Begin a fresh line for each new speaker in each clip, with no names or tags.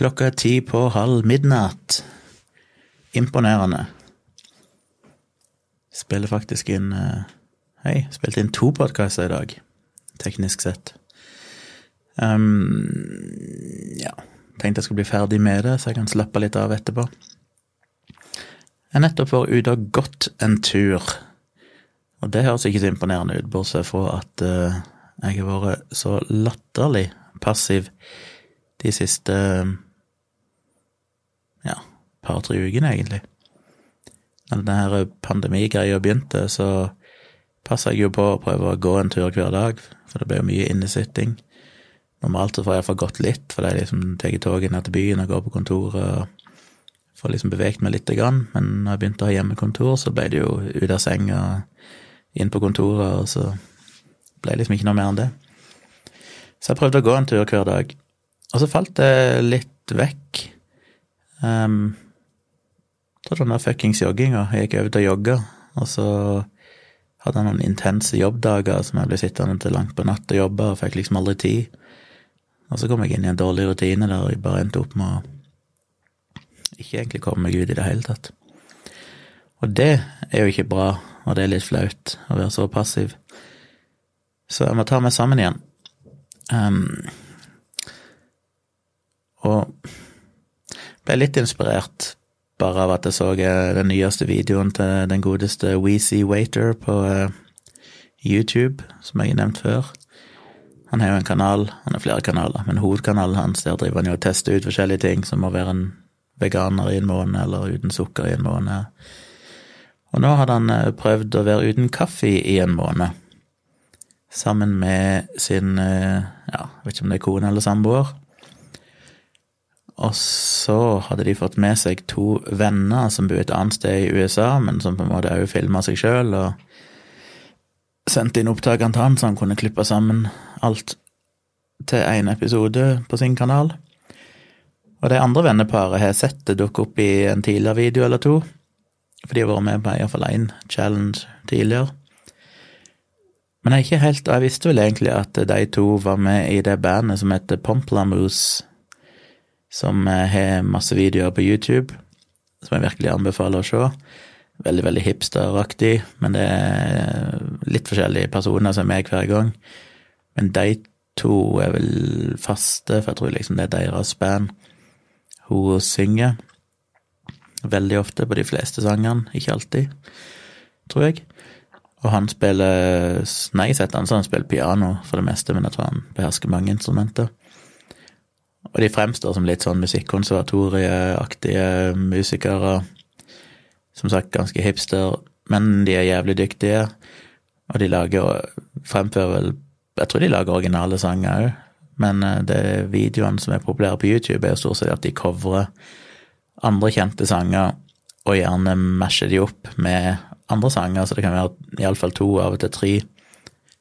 Klokka er ti på halv midnatt. Imponerende. Spiller faktisk inn eh, Hei, spilte inn to podkaster i dag, teknisk sett. Um, ja, tenkte jeg skulle bli ferdig med det, så jeg kan slappe litt av etterpå. Jeg nettopp var ute og gått en tur, og det høres ikke så imponerende ut, bortsett fra at uh, jeg har vært så latterlig passiv de siste ja, par-tre ukene, egentlig. Når denne pandemigreia begynte, så passa jeg jo på å prøve å gå en tur hver dag, for det ble jo mye innesitting. Normalt så får jeg iallfall gått litt, for det er liksom tar toget ned til byen og går på kontoret og får liksom beveget meg lite grann. Men når jeg begynte å ha hjemmekontor, så ble det jo ut av senga, inn på kontoret, og så ble det liksom ikke noe mer enn det. Så jeg prøvde å gå en tur hver dag. Og så falt det litt vekk. Um, så det mer fuckings jogginga. Jeg gikk over til å jogge, og så hadde jeg noen intense jobbdager som jeg ble sittende til langt på natt og jobbe, og fikk liksom aldri tid. Og så kom jeg inn i en dårlig rutine der jeg bare endte opp med å ikke egentlig komme meg ut i det hele tatt. Og det er jo ikke bra, og det er litt flaut å være så passiv. Så jeg må ta meg sammen igjen. Um, og ble litt inspirert bare av at jeg så eh, den nyeste videoen til den godeste Weezy Waiter på uh, YouTube, som jeg har nevnt før. Han har jo en kanal, han har flere kanaler, men hovedkanalen hans der driver han jo og tester ut forskjellige ting, som å være en veganer i en måned, eller uten sukker i en måned. Og nå hadde han uh, prøvd å være uten kaffe i en måned, sammen med sin ja, vet ikke om det er kone eller samboer. Og så hadde de fått med seg to venner som bor et annet sted i USA, men som på en måte òg filma seg sjøl og sendte inn opptakene til han, så han kunne klippe sammen alt til én episode på sin kanal. Og det andre venneparet har sett det dukke opp i en tidligere video eller to, for de har vært med på iallfall én challenge tidligere. Men jeg ikke helt, jeg visste vel egentlig at de to var med i det bandet som heter Pomplamoose som har masse videoer på YouTube, som jeg virkelig anbefaler å se. Veldig, veldig hipsteraktig, men det er litt forskjellige personer som er med hver gang. Men de to er vel faste, for jeg tror liksom det er deres band. Hun synger veldig ofte på de fleste sangene, ikke alltid, tror jeg. Og han spiller Nei, jeg har sett han så han spiller piano for det meste, men jeg tror han behersker mange instrumenter. Og de fremstår som litt sånn musikkonservatorieaktige musikere. Som sagt ganske hipster, men de er jævlig dyktige. Og de lager Fremfører vel Jeg tror de lager originale sanger òg, men eh, det videoene som er populære på YouTube, er jo stort sett at de covrer andre kjente sanger, og gjerne masher de opp med andre sanger, så det kan være iallfall to, av og til tre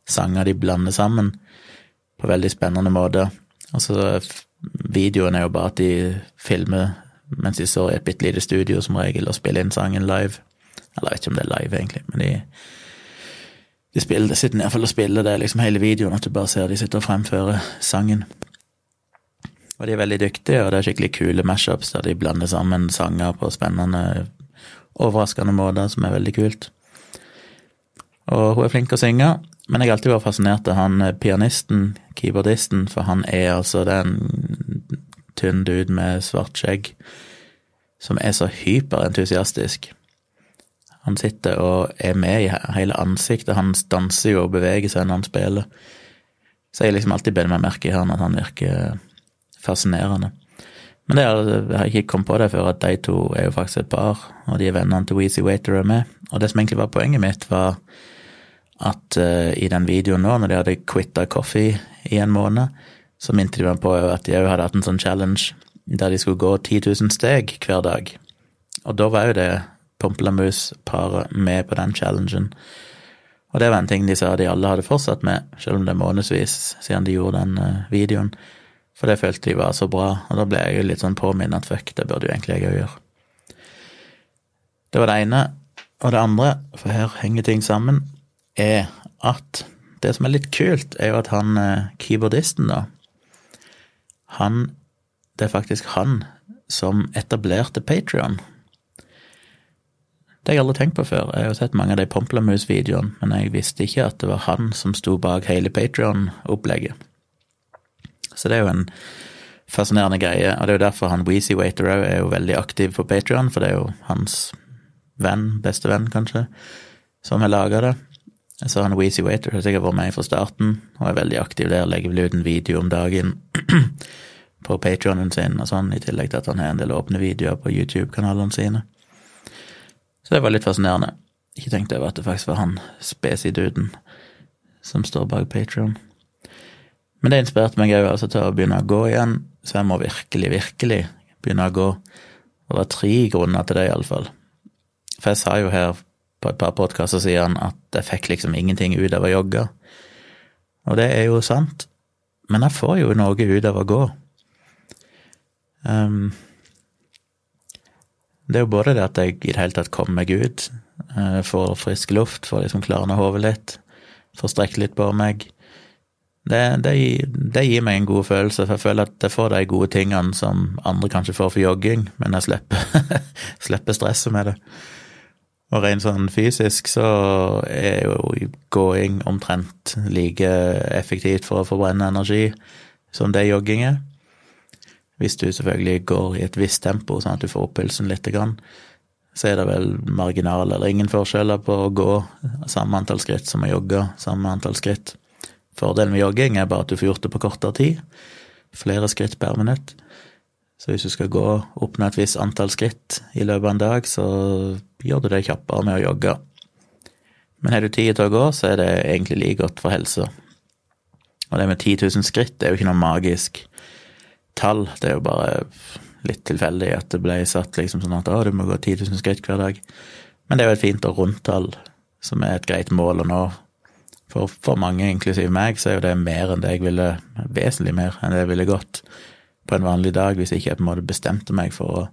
sanger de blander sammen på veldig spennende måte. Og så Videoen er jo bare at de filmer mens de står i et bitte lite studio som regel og spiller inn sangen live. Eller jeg vet ikke om det er live, egentlig, men de, de spiller, sitter i hvert fall og spiller det liksom hele videoen, at du bare ser de sitter og fremfører sangen. Og de er veldig dyktige, og det er skikkelig kule mashups der de blander sammen sanger på spennende, overraskende måter, som er veldig kult. Og hun er flink å synge, men jeg har alltid vært fascinert av han eh, pianisten, keyboardisten, for han er altså den tynn dude med svart skjegg som er så hyperentusiastisk. Han sitter og er med i hele ansiktet, han danser jo og beveger seg når han spiller. Så jeg liksom alltid bedt meg merke i han at han virker fascinerende. Men det er, jeg har ikke kommet på det før, at de to er jo faktisk et par, og de er vennene til Weezy Waiter er med. Og det som egentlig var poenget mitt, var at uh, i den videoen nå, når de hadde quitta coffee i en måned, så minte de meg på at de òg hadde hatt en sånn challenge der de skulle gå 10 000 steg hver dag. Og da var jo det Pompelamus-paret med på den challengen. Og det var en ting de sa de alle hadde fortsatt med, selv om det er månedsvis siden de gjorde den uh, videoen. For det følte de var så bra, og da ble jeg jo litt sånn påminnet at fuck, det burde jo egentlig jeg òg gjøre. Det var det ene. Og det andre, for her henger ting sammen, er at det som er litt kult, er jo at han eh, keyboardisten, da Han det er faktisk han som etablerte Patrion. Det har jeg aldri tenkt på før. Jeg har jo sett mange av de Pomplamus-videoene, men jeg visste ikke at det var han som sto bak hele Patrion-opplegget. Så det er jo en fascinerende greie, og det er jo derfor han Weezy Waiter òg er jo veldig aktiv på Patrion, for det er jo hans venn, beste venn kanskje, som har laga det. Så han Weezy Waiter har sikkert vært med fra starten, og er veldig aktiv der, legger vel ut en video om dagen på Patrionen sin og sånn, i tillegg til at han har en del åpne videoer på YouTube-kanalene sine. Så det var litt fascinerende. Ikke tenkte over at det faktisk var han spesiduden som står bak Patrion. Men det inspirerte meg òg altså, til å begynne å gå igjen, så jeg må virkelig, virkelig begynne å gå. Og det var tre grunner til det, iallfall. For jeg sa jo her på et par podkaster han at jeg fikk liksom ingenting ut av å jogge. Og det er jo sant, men jeg får jo noe ut av å gå. Um, det er jo både det at jeg i det hele tatt kommer meg ut, uh, får frisk luft, får liksom klarna hodet litt, får strekt litt på meg. Det, det, det, gir meg en god følelse, for jeg føler at jeg får de gode tingene som andre kanskje får for jogging, men jeg slipper, slipper stresset med det. Og rent sånn fysisk så er jo gåing omtrent like effektivt for å forbrenne energi som det jogging er. Hvis du selvfølgelig går i et visst tempo, sånn at du får opp pulsen litt, så er det vel marginal eller ingen forskjeller på å gå samme antall skritt som å jogge samme antall skritt. Fordelen med jogging er bare at du får gjort det på kortere tid. Flere skritt per minutt. Så hvis du skal gå oppnå et visst antall skritt i løpet av en dag, så gjør du det kjappere med å jogge. Men har du tid til å gå, så er det egentlig like godt for helsa. Og det med 10 000 skritt er jo ikke noe magisk tall. Det er jo bare litt tilfeldig at det ble satt liksom sånn at å, du må gå 10 000 skritt hver dag. Men det er jo et fint og rundt tall som er et greit mål å nå. For, for mange, inklusiv meg, så er jo det mer enn det jeg ville Vesentlig mer enn det jeg ville gått på en vanlig dag hvis ikke jeg på en måte bestemte meg for å,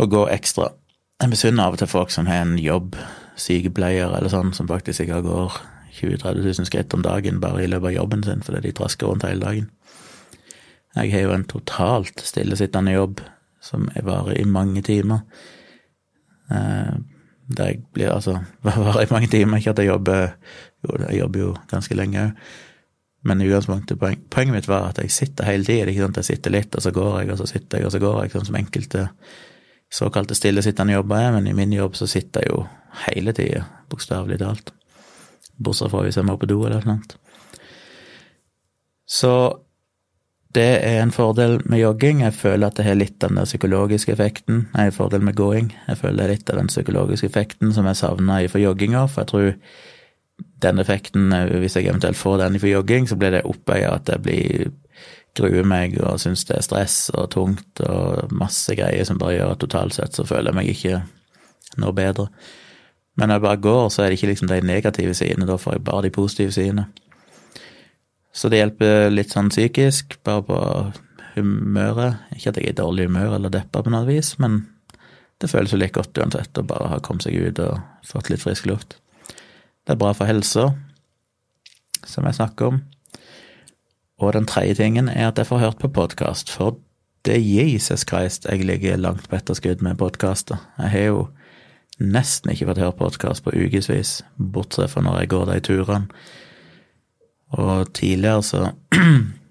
å gå ekstra. Jeg misunner av og til folk som har en jobb, sykepleier eller sånn, som faktisk ikke går 20 000-30 000 skritt om dagen bare i løpet av jobben sin fordi de trasker rundt hele dagen. Jeg har jo en totalt stillesittende jobb som varer i mange timer. Eh, der jeg blir altså Varer i mange timer, ikke at jeg jobber Jo, jeg jobber jo ganske lenge òg. Men utgangspunktet, poen, poenget mitt var at jeg sitter hele tiden. Ikke sant, jeg sitter litt, og så går jeg, og så sitter jeg, og så går jeg, sånn som enkelte såkalte stillesittende jobber er. Men i min jobb så sitter jeg jo hele tida, bokstavelig talt. Bortsett fra hvis jeg må på do eller noe. Så det er en fordel med jogging. Jeg føler at det har litt av den psykologiske effekten. Nei, en fordel med gåing. Jeg føler er litt av den psykologiske effekten som jeg savna for jogginga, for jeg tror den effekten, hvis jeg eventuelt får den for jogging, så blir det oppveia at jeg blir gruer meg og syns det er stress og tungt og masse greier som bare gjør at totalt sett så føler jeg meg ikke noe bedre. Men når jeg bare går, så er det ikke liksom de negative sidene, da får jeg bare de positive sidene. Så det hjelper litt sånn psykisk, bare på humøret. Ikke at jeg er i dårlig humør eller deppa på noe vis, men det føles jo litt godt uansett å bare ha kommet seg ut og fått litt frisk luft. Det er bra for helsa, som jeg snakker om. Og den tredje tingen er at jeg får hørt på podkast, for det Jesus Christ jeg ligger langt på etterskudd med podkaster. Jeg har jo nesten ikke fått høre podkast på ukevis, bortsett fra når jeg går de turene og tidligere så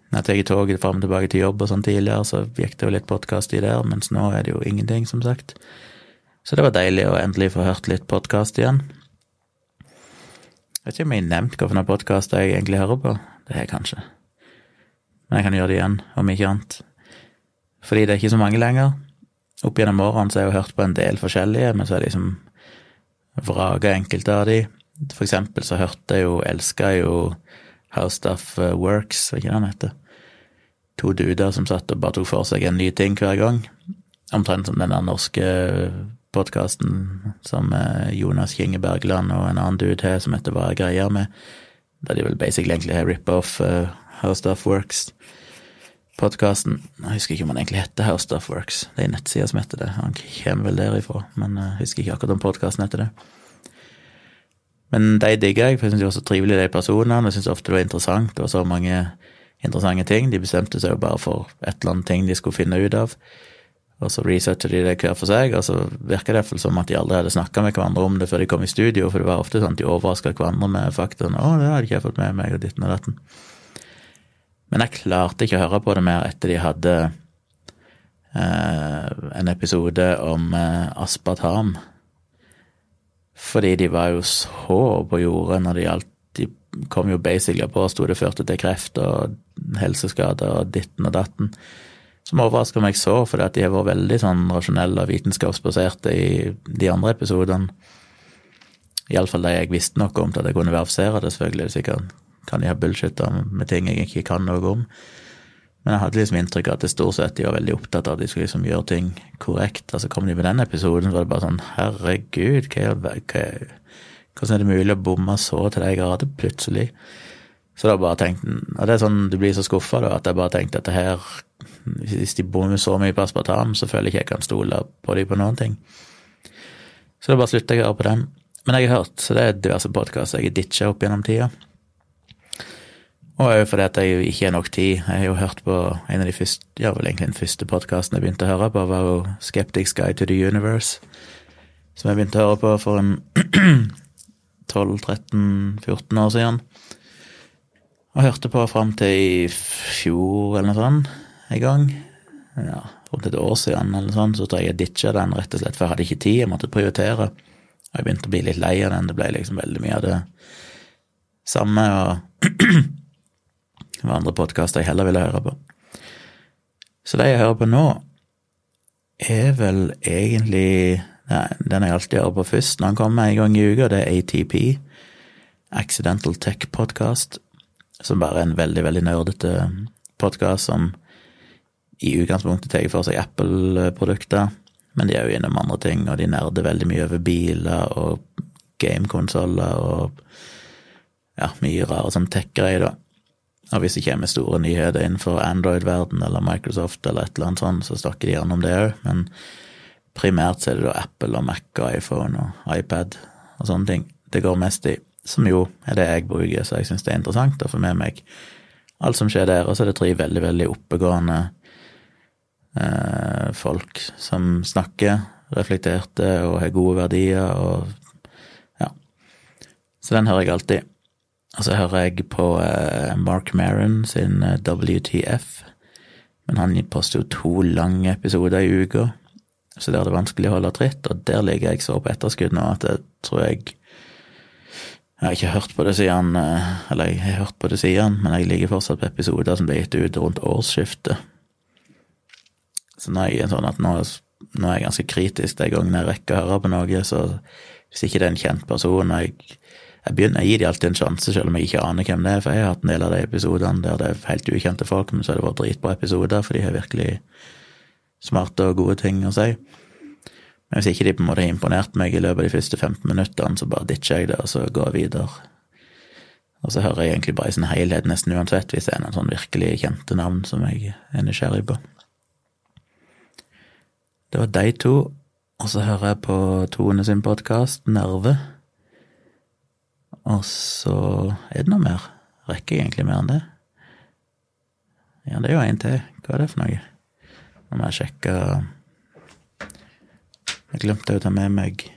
Når jeg tar toget fram og tilbake til jobb og sånn tidligere, så gikk det jo litt podkast i der, mens nå er det jo ingenting, som sagt. Så det var deilig å endelig få hørt litt podkast igjen. Jeg vet ikke om jeg har nevnt hvilken podkast jeg egentlig hører på. Det har jeg kanskje. Men jeg kan gjøre det igjen, om ikke annet. Fordi det er ikke så mange lenger. Opp gjennom årene så har jeg jo hørt på en del forskjellige, men så er det liksom vraka enkelte av de. For eksempel så hørte jeg jo, elska jo How Stuff uh, Works, hva ikke den heter. To duder som satt og bare tok for seg en ny ting hver gang. Omtrent som den der norske podkasten som uh, Jonas Kinge Bergland og en annen dude har, som heter Hva er greia med? Der de vel basically egentlig har rip-off uh, How Stuff Works. Podkasten Jeg husker ikke om han egentlig heter How Stuff Works. Det er nettsida som heter det. Han kommer vel derifra, men jeg husker ikke akkurat om podkasten heter det. Men de digger jeg, for jeg syns de var så trivelige, de personene. Jeg syns ofte det var interessant. Det var så mange interessante ting. De bestemte seg jo bare for et eller annet ting de skulle finne ut av. Og så researcher de det hver for seg, og så virker det som at de aldri hadde snakka med hverandre om det før de kom i studio, for det var ofte sånn at de overraska hverandre med faktaene. 'Å, det hadde ikke jeg fått med meg', og ditten og datten. Men jeg klarte ikke å høre på det mer etter de hadde eh, en episode om eh, aspartam. Fordi de var jo så på jordet når det gjaldt De kom jo basically på og sto det førte til kreft og helseskader og ditten og datten som overraska meg så, at de har vært veldig sånn rasjonelle og vitenskapsbaserte i de andre episodene. Iallfall de jeg visste noe om til at jeg kunne verifisere det, selvfølgelig. Sikkert kan de ha bullshitta med ting jeg ikke kan noe om. Men jeg hadde liksom inntrykk av at det stort sett de var veldig opptatt av at de skulle liksom gjøre ting korrekt. Og Altså kom de med den episoden, så var det bare sånn herregud, hva, hva, hvordan er det mulig å bomme så til de grader plutselig? Så da bare tenkte Og det er sånn du blir så skuffa, da, at jeg bare tenkte at det her Hvis de bommer så mye på aspartam, så føler jeg ikke jeg kan stole på dem på noen ting. Så da bare slutta jeg å høre på dem. Men jeg har hørt, så det er diverse podkaster jeg har ditcha opp gjennom tida. Og òg fordi at jeg ikke har nok tid. Jeg har jo hørt på en av de første, ja, vel egentlig den første podkasten jeg begynte å høre på, var jo Skeptics Guide to the Universe, som jeg begynte å høre på for en 12-13-14 år siden. Og hørte på fram til i fjor eller noe sånt en gang. Ja, rundt et år siden eller sånn, så tror jeg jeg ditcha den rett og slett, for jeg hadde ikke tid, jeg måtte prioritere. Og jeg begynte å bli litt lei av den, det ble liksom veldig mye av det samme, og det var andre podkaster jeg heller ville høre på. Så det jeg hører på nå, er vel egentlig Nei, den jeg alltid hører på først når han kommer en gang i uka, det er ATP, Accidental Tech Podcast som bare er en veldig, veldig nerdete podkast som i utgangspunktet tar for seg Apple-produkter, men de er jo innom andre ting, og de nerder veldig mye over biler og gamekonsoller og ja, mye rare sånn tech-greier, da. Og hvis det kommer store nyheter innenfor Android-verden eller Microsoft eller et eller annet sånt, så snakker de gjerne om det òg, men primært så er det da Apple og Mac og iPhone og iPad og sånne ting det går mest i som jo er det jeg bruker, så jeg syns det er interessant å få med meg alt som skjer der. Og så er det tre veldig, veldig oppegående eh, folk som snakker reflekterte og har gode verdier og ja. Så den hører jeg alltid. Og så hører jeg på eh, Mark Maron sin eh, WTF, men han poster jo to lange episoder i uka, så der er det vanskelig å holde tritt, og der ligger jeg så på etterskudd nå at jeg tror jeg jeg har ikke hørt på det siden eh, Eller jeg har hørt på det siden, men jeg ligger fortsatt på episoder som ble gitt ut rundt årsskiftet. Så nå er jeg sånn at nå, nå, er jeg ganske kritisk de gangene jeg rekker å høre på noe, så hvis ikke det er en kjent person og jeg, jeg, begynner, jeg gir dem alltid en sjanse, selv om jeg ikke aner hvem det er, for jeg har hatt en del av de episodene der det er helt ukjente folk, men så har det vært dritbra episoder, for de har virkelig smarte og gode ting å si. Men hvis ikke de på en måte har imponert meg i løpet av de første 15 minuttene, så bare ditcher jeg det, og så går jeg videre. Og så hører jeg egentlig bare i sin helhet, nesten uansett, hvis det er noen sånn virkelig kjente navn som jeg er nysgjerrig på. Det var de to, og så hører jeg på Tone sin podkast, Nerve. Og så er det noe mer. Rekker jeg egentlig mer enn det? Ja, det er jo en til. Hva er det for noe? Nå må jeg sjekke jeg glemte å ta med meg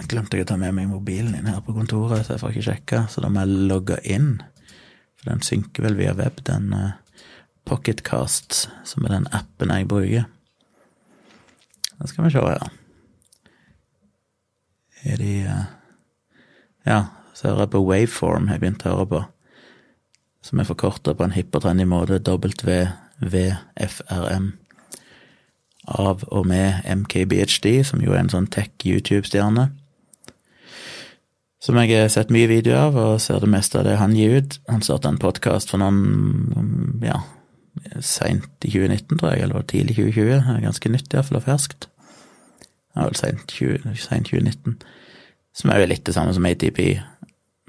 Jeg glemte å ta med meg mobilen inn her på kontoret, så jeg får ikke sjekka, så da må jeg logge inn. For den synker vel via web, den uh, Pocketcast, som er den appen jeg bruker. Da skal vi se her. Er de uh, Ja, så hører jeg på Waveform, jeg begynte å høre på. Som er forkorta på en hipp og trendy måte, WVFRM av og med MKBHD, som jo er en sånn tech-YouTube-stjerne. Som jeg har sett mye video av, og ser det meste av det han gir ut. Han starta en podkast for noen ja, seint i 2019, tror jeg, eller tidlig 2020. Det er ganske nytt, iallfall, og ferskt. Ja, vel seint 2019. Som er jo litt det samme som ATP,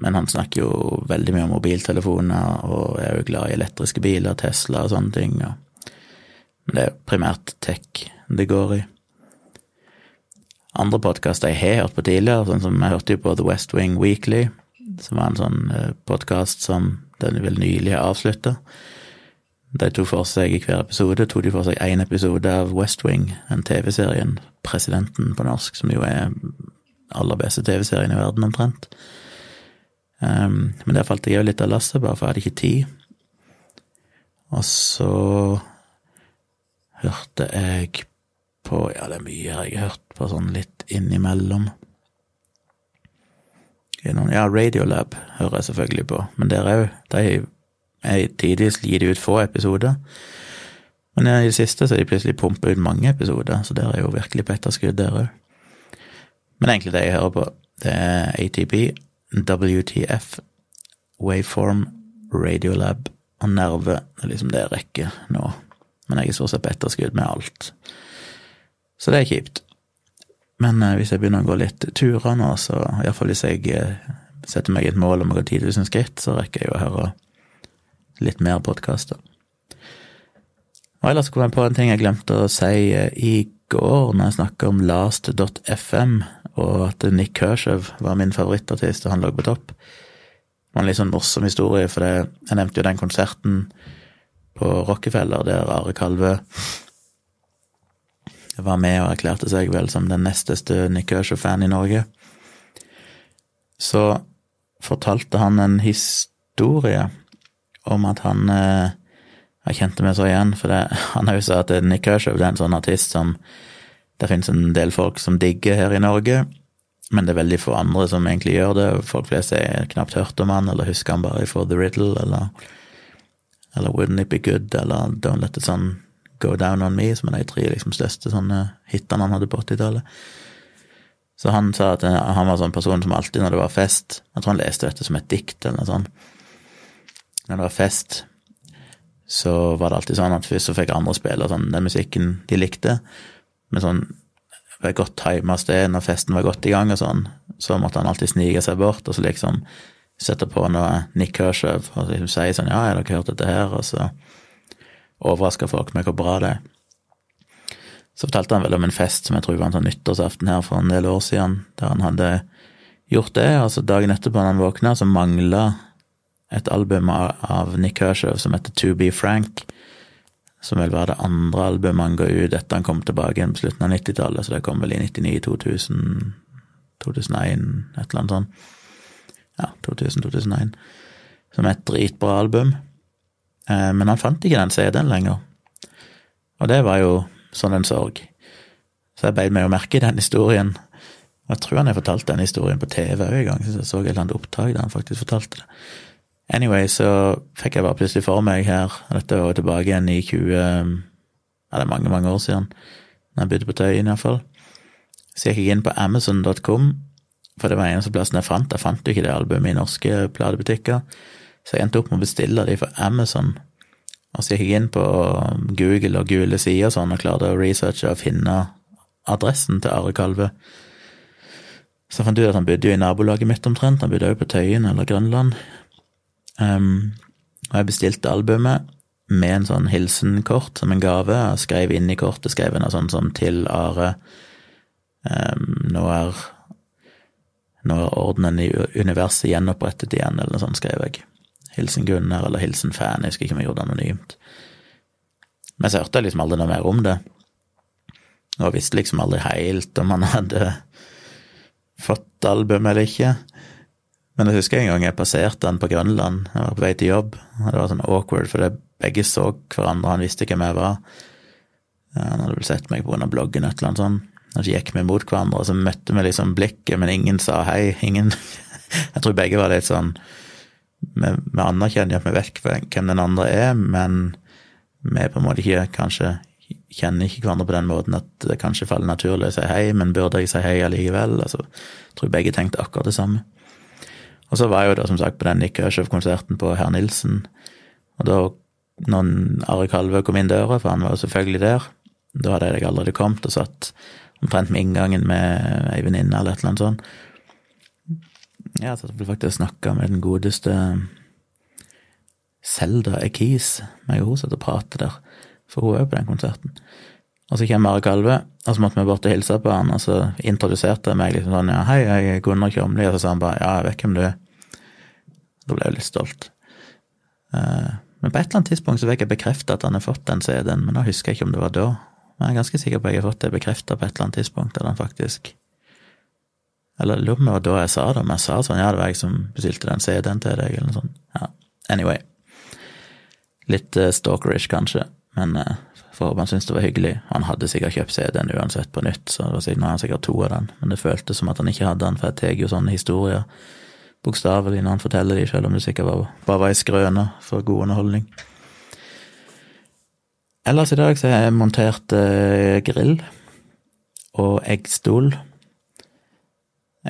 men han snakker jo veldig mye om mobiltelefoner, og er jo glad i elektriske biler, Tesla og sånne ting. og men det er primært tech det går i. Andre podkaster jeg har hørt på tidligere, sånn som jeg hørte jo på The West Wing Weekly, som var en sånn podkast som den vel nylig har. De tok for seg i hver episode tok de for seg én episode av West Wing, den TV-serien, Presidenten på norsk, som jo er aller beste TV-serien i verden, omtrent. Um, men der falt jeg jo litt av lasset, bare for jeg hadde ikke tid. Og så hørte jeg på Ja, det er mye jeg har hørt på sånn litt innimellom. Ja, Radiolab hører jeg selvfølgelig på, men der òg. De er tidligst de ut få episoder. Men i det siste så har de plutselig pumpa ut mange episoder, så der er jo virkelig på etterskudd der òg. Men egentlig det jeg hører på, det er ATP, WTF, Waveform, Radiolab og Nerve. Det er liksom det jeg rekker nå. Men jeg er stort sett på etterskudd med alt. Så det er kjipt. Men eh, hvis jeg begynner å gå litt turer nå, så iallfall hvis jeg eh, setter meg et mål om å gå 10 000 skritt, så rekker jeg jo å høre litt mer podkaster. Og ellers kom jeg på en ting jeg glemte å si eh, i går når jeg snakka om last.fm, og at Nick Kershaw var min favorittartist, og han lå på topp. Det var en litt sånn morsom historie, for det, jeg nevnte jo den konserten på Rockefeller der Are Kalve var med og erklærte seg vel som den nesteste Nick Kershaw-fan i Norge. Så fortalte han en historie om at han eh, Jeg kjente meg så igjen, for det, han jo sagt at Nick Kershaw er en sånn artist som det finnes en del folk som digger her i Norge, men det er veldig få andre som egentlig gjør det. Folk flest har knapt hørt om han, eller husker han bare for The Riddle, eller, eller Wouldn't It Be Good, eller Don't Let It Sun Go Down On Me, som er de tre liksom, største sånne hitene han hadde på 80-tallet. Så han sa at han var sånn person som alltid når det var fest Jeg tror han leste dette som et dikt eller noe sånt når det var fest, så var det alltid sånn at først så fikk andre spille sånn, den musikken de likte, men sånn ved godt tima sted, når festen var godt i gang og sånn, så måtte han alltid snike seg bort og så liksom sette på noe Nick Kershaw og liksom si sånn 'Ja, har dere hørt dette her?' og så overraska folk med hvor bra det er. Så fortalte han vel om en fest som jeg tror var en sånn nyttårsaften her for en del år siden, der han hadde gjort det, og så dagen etterpå når han våkna, så mangla et album av Nick Kershaw som heter To Be Frank, som vel var det andre albumet han ga ut etter han kom tilbake igjen på slutten av 90-tallet, så det kom vel i 99, 2000, 2001, et eller annet sånt. Ja, 2000-2001. Som et dritbra album. Eh, men han fant ikke den CD-en lenger. Og det var jo sånn en sorg. Så jeg beit meg jo merke den historien. Og jeg tror han har fortalt den historien på TV òg en gang, så jeg så et eller annet opptak der han faktisk fortalte det. Anyway, så fikk jeg bare plutselig for meg her, dette var jo tilbake igjen i 20 Ja, det er mange, mange år siden, da jeg bodde på Tøyen iallfall. Så gikk jeg inn på Amazon.com, for det var eneste plassen jeg fant. Jeg fant jo ikke det albumet i norske platebutikker, så jeg endte opp med å bestille de for Amazon. Og så gikk jeg inn på Google og gule sider og sånn, og klarte å researche og finne adressen til Are Kalve. Så jeg fant ut at han bodde jo i nabolaget mitt omtrent, han bodde òg på Tøyen eller Grønland. Um, og jeg bestilte albumet med en sånn hilsenkort som en gave. Jeg skrev inn i kortet skrev en sånn som 'Til Are'. Um, nå er nå er ordenen i universet gjenopprettet igjen, eller noe sånt, skrev jeg. Hilsen Gunnar, eller hilsen fan, jeg husker ikke om jeg gjorde det anonymt. Men så hørte jeg liksom aldri noe mer om det, og visste liksom aldri helt om han hadde fått album eller ikke. Men jeg husker en gang jeg passerte han på Grønland, jeg var på vei til jobb. Det var sånn awkward, for begge så hverandre, han visste hvem jeg var. Han hadde vel sett meg grunn bloggen, eller annet sånt. Og så gikk vi mot hverandre, og så møtte vi liksom blikket, men ingen sa hei. Ingen Jeg tror begge var litt sånn Vi, vi anerkjenner at vi vet hvem den andre er, men vi på en måte ikke kanskje kjenner ikke hverandre på den måten at det kanskje faller naturlig å si hei, men burde jeg si hei allikevel? Altså, jeg tror begge tenkte akkurat det samme. Og så var jeg jo da som sagt på den Nick Kershaw-konserten på Herr Nilsen, og da når Are Kalvø kom inn døra, for han var jo selvfølgelig der, da hadde jeg allerede kommet og satt omtrent med inngangen med ei venninne eller et eller annet sånt. Ja, så ble faktisk snakka med den godeste Selda Ekis. Meg og hun satt og pratet der, for hun er jo på den konserten. Og så kommer Are Kalve, og så måtte vi bort og hilse på han, og så introduserte jeg meg liksom sånn ja, hei, jeg er Gunnar Kjomli, og så sa han bare ja, jeg vet hvem du er. Da ble jeg litt stolt. Eh, men på et eller annet tidspunkt så fikk jeg bekrefta at han har fått den CD-en, men da husker jeg ikke om det var da. Men jeg er ganske sikker på at jeg har fått det bekrefta på et eller annet tidspunkt, at han faktisk Eller jeg lurer på om det var da jeg sa det, om jeg sa sånn ja, det var jeg som bestilte den CD-en til deg, eller noe sånt. Ja, anyway. Litt uh, stalkerish, kanskje, men uh, får håpe syntes det var hyggelig. Han hadde sikkert kjøpt CD-en uansett på nytt, så det var sikkert, han sikkert to av den, men det føltes som at han ikke hadde den, for jeg tar jo sånne historier bokstavelig når han forteller de, selv om det sikkert bare var ei skrøne for god underholdning. Ellers i dag så har jeg montert eh, grill og eggstol.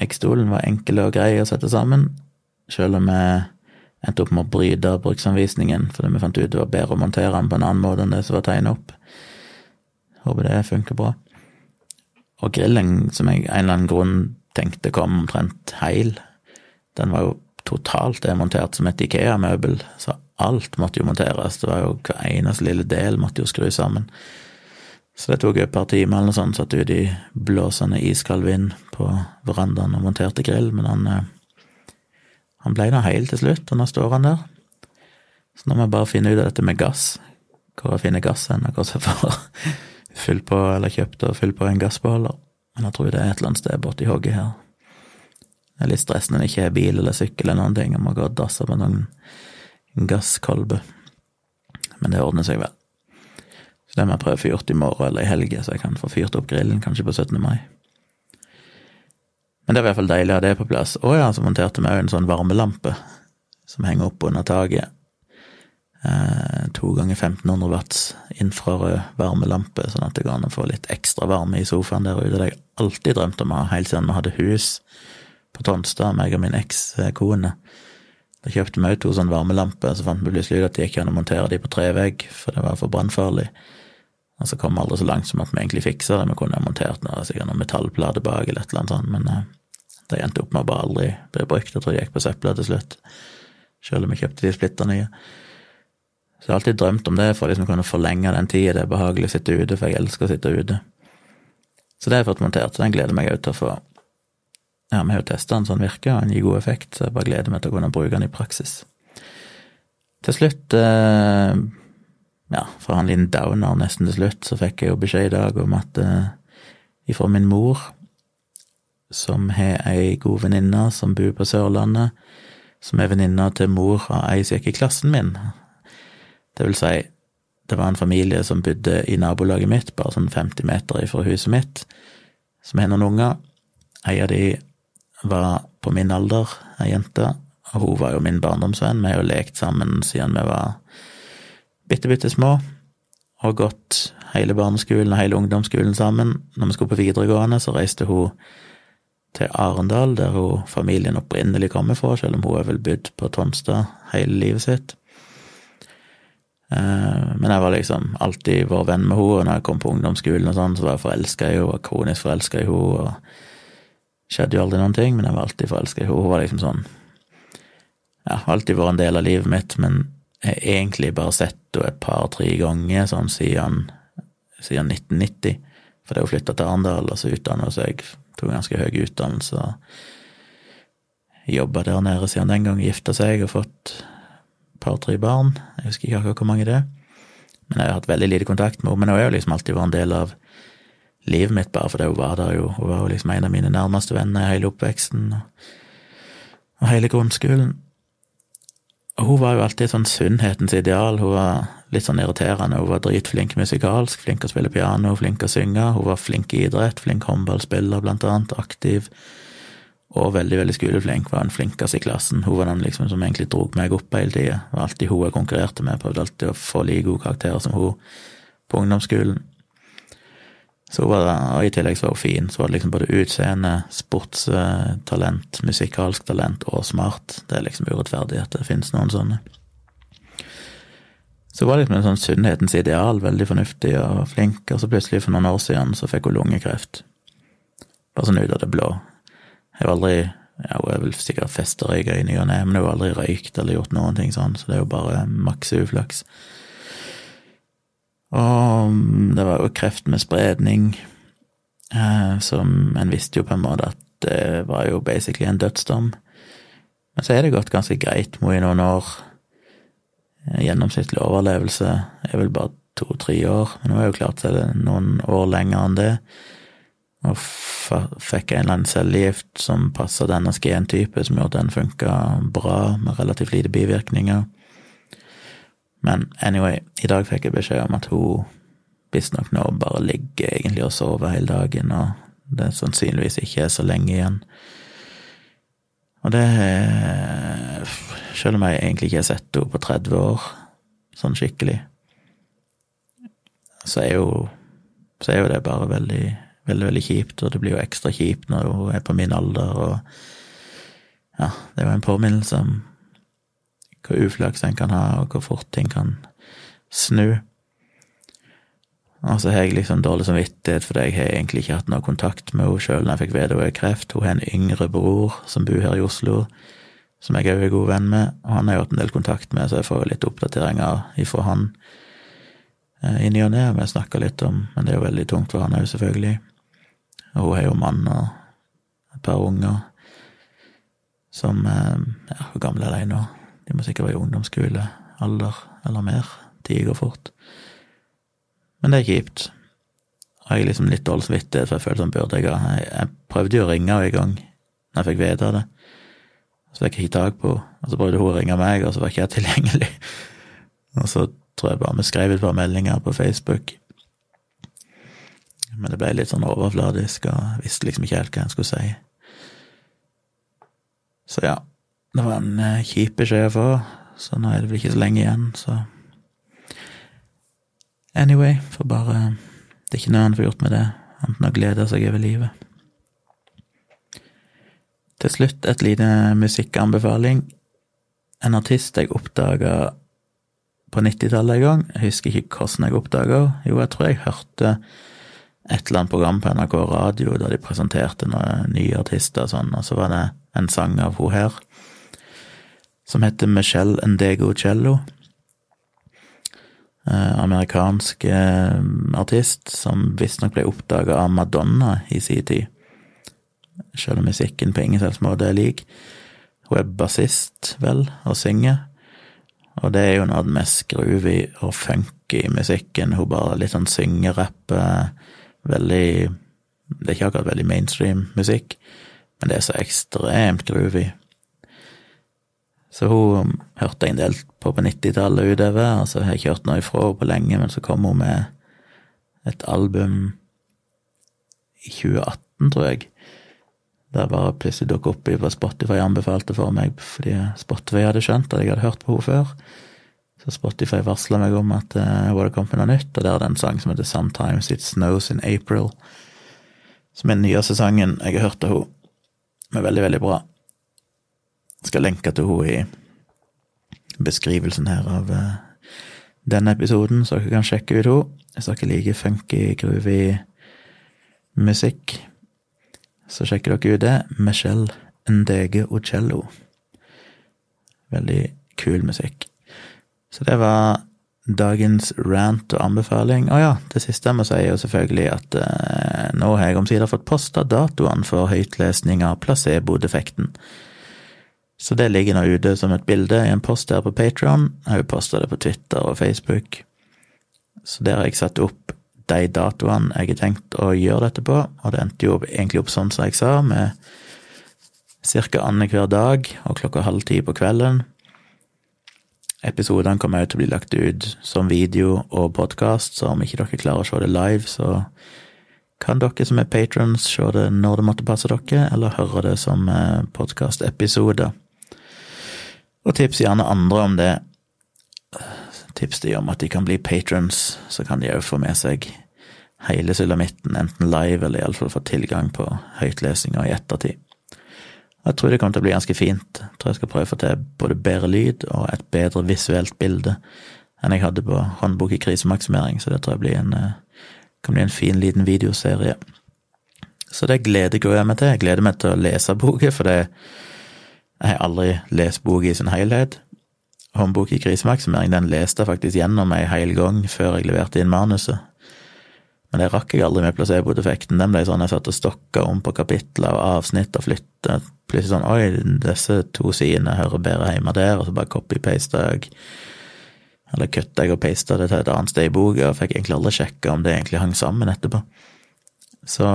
Eggstolen var enkel og grei å sette sammen, selv om jeg endte opp med å bryte bruksanvisningen fordi vi fant ut det var bedre å montere den på en annen måte enn det som var tegnet opp. Håper det funker bra. Og grillen, som jeg en eller annen grunn tenkte kom omtrent heil, den var jo totalt demontert som et Ikea-møbel, så alt måtte jo monteres. Det var jo Hver eneste lille del måtte jo skru sammen. Så det tok et par timer eller noe sånt, satt ute i blåsende iskald vind på verandaen og monterte grill, men han, eh, han ble nå heil til slutt, og nå står han der. Så nå må jeg bare finne ut av dette med gass, hvor jeg finner gass hen, og hvordan jeg får fylt på, eller kjøpt og fylt på en gassbeholder. Men jeg tror det er et eller annet sted borti hogget her. Det er litt stress når en ikke har bil eller sykkel eller noen ting, og må gå og dasse med noen gasskolbe. Men det ordner seg vel. Så det må jeg prøve å få gjort i morgen eller i helga, så jeg kan få fyrt opp grillen, kanskje på 17. mai. Men det var i hvert fall deilig å ha det på plass. Å ja, så monterte vi òg en sånn varmelampe som henger opp under taket. Eh, to ganger 1500 watts infrarød varmelampe, sånn at det går an å få litt ekstra varme i sofaen der ute. Det har jeg alltid drømt om å ha, helt siden vi hadde hus på Tonstad, meg og min ekskone. Da kjøpte vi òg to sånne varmelamper, så fant vi plutselig ut at det gikk an å montere de på trevegg, for det var for brannfarlig. Og så kom vi aldri så langt som at vi egentlig fiksa det. Vi kunne ha montert noe, sikkert noen metallplater bak eller et eller annet sånt, men uh, det endte opp med å bare aldri bli brukt. Jeg tror det gikk på søpla til slutt, selv om vi kjøpte de splitter nye. Så jeg har alltid drømt om det, for å liksom kunne forlenge den tida det er behagelig å sitte ute, for jeg elsker å sitte ute. Så det har jeg fått montert, og den gleder jeg meg òg til å få ja, vi har jo testa den så den virker, og den gir god effekt, så jeg bare gleder meg til å kunne bruke den i praksis. Til slutt, eh, ja, for en liten downer nesten til slutt, så fikk jeg jo beskjed i dag om at eh, ifra min mor, som har ei god venninne som bor på Sørlandet, som er venninna til mor av ei som gikk i klassen min. Det vil si, det var en familie som bodde i nabolaget mitt, bare sånn 50 meter ifra huset mitt, som har noen unger. Ei av de var på min alder, ei jente, og hun var jo min barndomsvenn. Vi har jo lekt sammen siden vi var bitte, bitte små, og gått hele barneskolen og hele ungdomsskolen sammen. Når vi skulle på videregående, så reiste hun til Arendal, der hun, familien opprinnelig kommer fra, selv om hun har vel bodd på Tonstad hele livet sitt. Eh, men jeg var liksom alltid vår venn med henne, og når jeg kom på ungdomsskolen og sånn, så var jeg forelska i henne, og kronisk forelska i henne, og Skjedde jo aldri noen ting, men jeg var alltid forelska i henne. Hun var liksom sånn Ja, alltid vært en del av livet mitt, men jeg har egentlig bare sett henne et par-tre ganger sånn siden, siden 1990. Fordi hun flytta til Arendal, og så utdanna hun seg, tok ganske høy utdannelse og jobba der nede siden den gang, gifta seg og fått par-tre barn. Jeg husker ikke akkurat hvor mange det er. Men jeg har hatt veldig lite kontakt med henne. Men hun har jo liksom alltid vært en del av livet mitt, bare fordi hun var der jo. Hun var jo liksom en av mine nærmeste venner hele oppveksten og, og hele grunnskolen. Og hun var jo alltid sånn sunnhetens ideal. Hun var litt sånn irriterende. Hun var dritflink musikalsk, flink å spille piano, flink å synge. Hun var flink i idrett, flink håndballspiller, blant annet, aktiv. Og veldig, veldig skoleflink, var den flinkeste i klassen. Hun var den liksom som egentlig dro meg opp hele tida. Var alltid hun jeg konkurrerte med, prøvde alltid å få like gode karakterer som hun på ungdomsskolen. Så var det, og I tillegg så var hun fin. Så var det liksom både utseende, sportstalent, musikalsk talent og smart. Det er liksom urettferdig at det finnes noen sånne. Så var det liksom en sånn sunnhetens ideal, veldig fornuftig og flink, og så plutselig for noen år siden så fikk hun lungekreft. Bare sånn ut av det blå. Jeg var aldri ja, Hun er vel sikkert festerøyka i ny og ne, men hun har aldri røykt eller gjort noen ting sånn, så det er jo bare maks uflaks. Og det var jo kreft med spredning, eh, som en visste jo på en måte at det var jo basically en dødsdom. Men så er det gått ganske greit med i noen år. Gjennomsnittlig overlevelse er vel bare to-tre år, men nå er jo klart det er noen år lenger enn det. Og fikk en eller annen cellegift som passa denne gentype, som gjorde at den funka bra, med relativt lite bivirkninger. Men anyway, i dag fikk jeg beskjed om at hun visstnok nå bare ligger egentlig og sover hele dagen, og det sannsynligvis ikke er så lenge igjen. Og det Selv om jeg egentlig ikke har sett henne på 30 år, sånn skikkelig, så er jo, så er jo det bare veldig veldig, veldig kjipt, og det blir jo ekstra kjipt når hun er på min alder, og ja, det er jo en påminnelse om hvor uflaks en kan ha, og hvor fort ting kan snu. Og så har jeg liksom dårlig samvittighet for jeg har egentlig ikke hatt noe kontakt med henne sjøl når jeg fikk vite hun har kreft. Hun har en yngre bror som bor her i Oslo, som jeg òg er god venn med, og han har jeg hatt en del kontakt med, så jeg får litt oppdateringer ifra han eh, i ny og ne. Vi snakka litt om Men det er jo veldig tungt for han òg, selvfølgelig. Og hun har jo mann og et par unger som eh, Ja, hvor gamle er de nå? De må sikkert være i ungdomsskolealder eller mer. Tida går fort. Men det er kjipt. Og jeg er liksom litt dårlig samvittighet, for jeg føler som burde jeg ha Jeg prøvde jo å ringe henne en gang når jeg fikk vite det. Så fikk jeg ikke tak på henne. Og så prøvde hun å ringe meg, og så var ikke jeg tilgjengelig. Og så tror jeg bare vi skrev et par meldinger på Facebook. Men det ble litt sånn overfladisk, og jeg visste liksom ikke helt hva jeg skulle si. Så ja, det var en eh, kjip beskjed å få, så nå er det vel ikke så lenge igjen, så Anyway, for bare Det er ikke noe han får gjort med det, annet enn å glede seg over livet. Til slutt et lite musikkanbefaling. En artist jeg oppdaga på 90-tallet en gang. Jeg husker ikke hvordan jeg oppdaga henne. Jo, jeg tror jeg hørte et eller annet program på NRK Radio da de presenterte noen nye artister og sånn, og så var det en sang av hun her som heter Michelle Endego Cello. Eh, amerikansk eh, artist som visstnok ble oppdaga av Madonna i sin tid. Selv om musikken på ingen selvs måte er lik. Hun er bassist, vel, og synger. Og det er jo noe av det mest groovy og funky musikken. Hun bare litt sånn syngerapper veldig Det er ikke akkurat veldig mainstream musikk, men det er så ekstremt groovy. Så hun hørte jeg en del på på 90-tallet utover, og så har jeg ikke hørt noe ifra henne på lenge, men så kom hun med et album i 2018, tror jeg, der bare plutselig dukket opp i hva Spotify anbefalte for meg, fordi Spotify hadde skjønt at jeg hadde hørt på henne før. Så Spotify varsla meg om at uh, hun hadde kommet med noe nytt, og der er det en sang som heter Sometimes It Snows in April, som er den nyeste sangen jeg har hørt av henne. Veldig, veldig bra. Skal lenke til henne i beskrivelsen her av uh, denne episoden, så dere kan sjekke ut henne. Hvis dere liker funky, groovy musikk, så sjekker dere ut det. Michelle Ndege Ocello. Veldig kul musikk. Så det var dagens rant og anbefaling. Å ja, det siste jeg må si, er jo selvfølgelig at eh, nå har jeg omsider fått posta datoene for høytlesning av placebo-defekten. Så det ligger nå ute som et bilde i en post her på Patron. Jeg har jo posta det på Twitter og Facebook. Så der har jeg satt opp de datoene jeg har tenkt å gjøre dette på, og det endte jo egentlig opp sånn som jeg sa, med ca. annenhver dag og klokka halv ti på kvelden. Episodene kommer også til å bli lagt ut som video og podkast, så om ikke dere klarer å se det live, så kan dere som er patrons se det når det måtte passe dere, eller høre det som eh, podkastepisoder. Og tips gjerne andre om det. Tips de om at de kan bli patrons, så kan de òg få med seg hele sulamitten, enten live eller iallfall få tilgang på høytlesinga i ettertid. Jeg tror det kommer til å bli ganske fint. Jeg tror jeg skal prøve å få til både bedre lyd og et bedre visuelt bilde enn jeg hadde på håndbok i krisemaksimering, så det tror jeg blir en, eh, kan bli en fin, liten videoserie. Så det gleder jeg meg til. Jeg gleder meg til å lese boka, for det, jeg har aldri lest boka i sin helhet. Håndbok i krisemaksimering den leste jeg faktisk gjennom ei hel gang før jeg leverte inn manuset. Men det rakk jeg aldri med placeboeffekten. Den ble sånn jeg satt og stokka om på kapitler og avsnitt og flytta. Plutselig sånn Oi, disse to sidene hører bedre hjemme der, og så bare copy-pasta jeg. Eller kutta jeg og pasta det til et annet sted i boka, og fikk egentlig aldri sjekka om det egentlig hang sammen etterpå. Så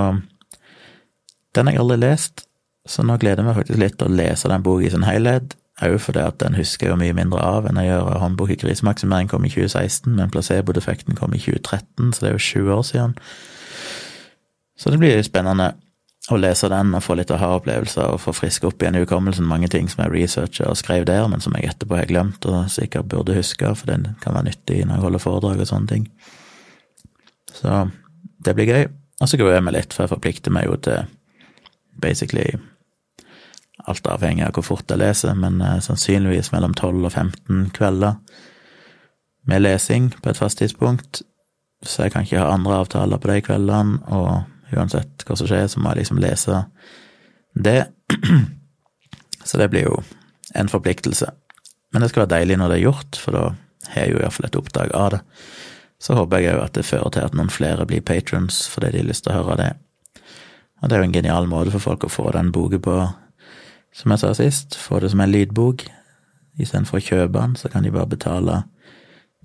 den har jeg aldri lest, så nå gleder jeg meg faktisk litt til å lese den boka i sin helhet. Òg fordi at den husker jeg jo mye mindre av enn jeg gjør håndbok i krisemaksimering kom i 2016, men placebo-defekten kom i 2013, så det er jo 20 år siden. Så det blir spennende å lese den og få litt aha-opplevelser og få friske opp igjen i hukommelsen mange ting som jeg researcha og skrev der, men som jeg etterpå har glemt og sikkert burde huske, for den kan være nyttig når jeg holder foredrag og sånne ting. Så det blir gøy. Og så gruer jeg meg litt, for jeg forplikter meg jo til basically Alt avhengig av hvor fort jeg leser, men eh, sannsynligvis mellom 12 og 15 kvelder med lesing på et fast tidspunkt. Så jeg kan ikke ha andre avtaler på de kveldene, og uansett hva som skjer, så må jeg liksom lese det. Så det blir jo en forpliktelse. Men det skal være deilig når det er gjort, for da har jeg jo iallfall et oppdrag av det. Så håper jeg òg at det fører til at noen flere blir patrons fordi de har lyst til å høre det. Og det er jo en genial måte for folk å få den boka på som jeg sa sist, få det som en lydbok. Istedenfor å kjøpe den, så kan de bare betale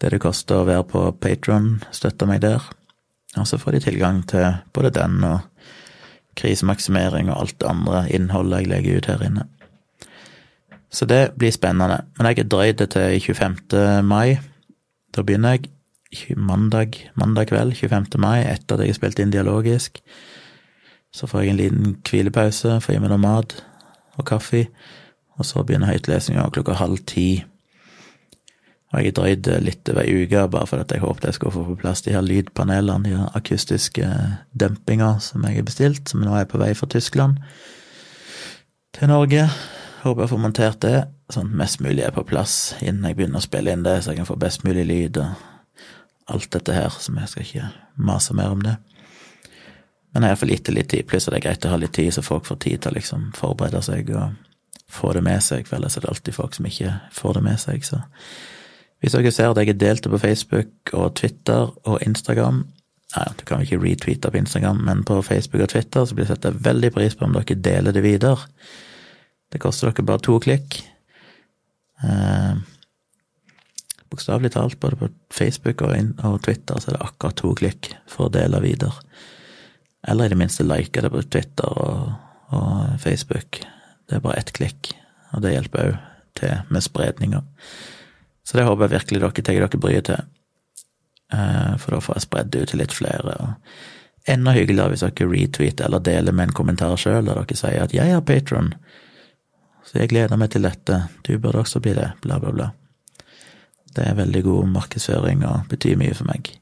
det det koster å være på Patron, støtte meg der. Og så får de tilgang til både den og krisemaksimering og alt det andre innholdet jeg legger ut her inne. Så det blir spennende. Men jeg har drøyd det til 25. mai. Da begynner jeg mandag, mandag kveld, 25. mai, etter at jeg har spilt inn dialogisk. Så får jeg en liten hvilepause, får i meg noe mat, og kaffe, og så begynner høytlesinga klokka halv ti. Og jeg drøyde litt over ei uke, bare fordi jeg håpet jeg skulle få på plass de her lydpanelene, de her akustiske dempinger som jeg har bestilt, som nå er på vei fra Tyskland til Norge. Håper jeg får montert det, sånn at mest mulig er på plass innen jeg begynner å spille inn det, så jeg kan få best mulig lyd og alt dette her, som jeg skal ikke mase mer om det. Men jeg har iallfall gitt det litt tid, pluss at det er greit å ha litt tid, så folk får tid til å liksom forberede seg og få det med seg, for ellers er det alltid folk som ikke får det med seg, så Hvis dere ser at jeg er delt på Facebook og Twitter og Instagram Nei, du kan ikke retweete på Instagram, men på Facebook og Twitter så blir det satt veldig pris på om dere deler det videre. Det koster dere bare to klikk. Eh, Bokstavelig talt, både på Facebook og Twitter så er det akkurat to klikk for å dele videre. Eller i det minste like det på Twitter og, og Facebook. Det er bare ett klikk, og det hjelper òg til med spredninga. Så det håper jeg virkelig dere tar dere bryet til, eh, for da får jeg spredd det ut til litt flere. og Enda hyggeligere hvis dere retweeter eller deler med en kommentar sjøl, der dere sier at 'jeg er Patron', så jeg gleder meg til dette, du burde også bli det, bla, bla, bla. Det er veldig god markedsføring og betyr mye for meg.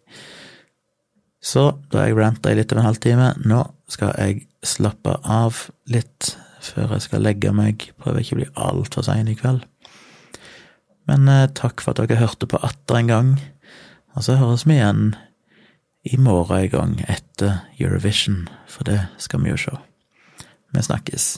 Så da har jeg ranta i litt over en halvtime. Nå skal jeg slappe av litt før jeg skal legge meg. Prøver ikke å bli altfor sein i kveld. Men eh, takk for at dere hørte på atter en gang. Og så høres vi igjen i morgen en gang etter Eurovision, for det skal vi jo se. Vi snakkes.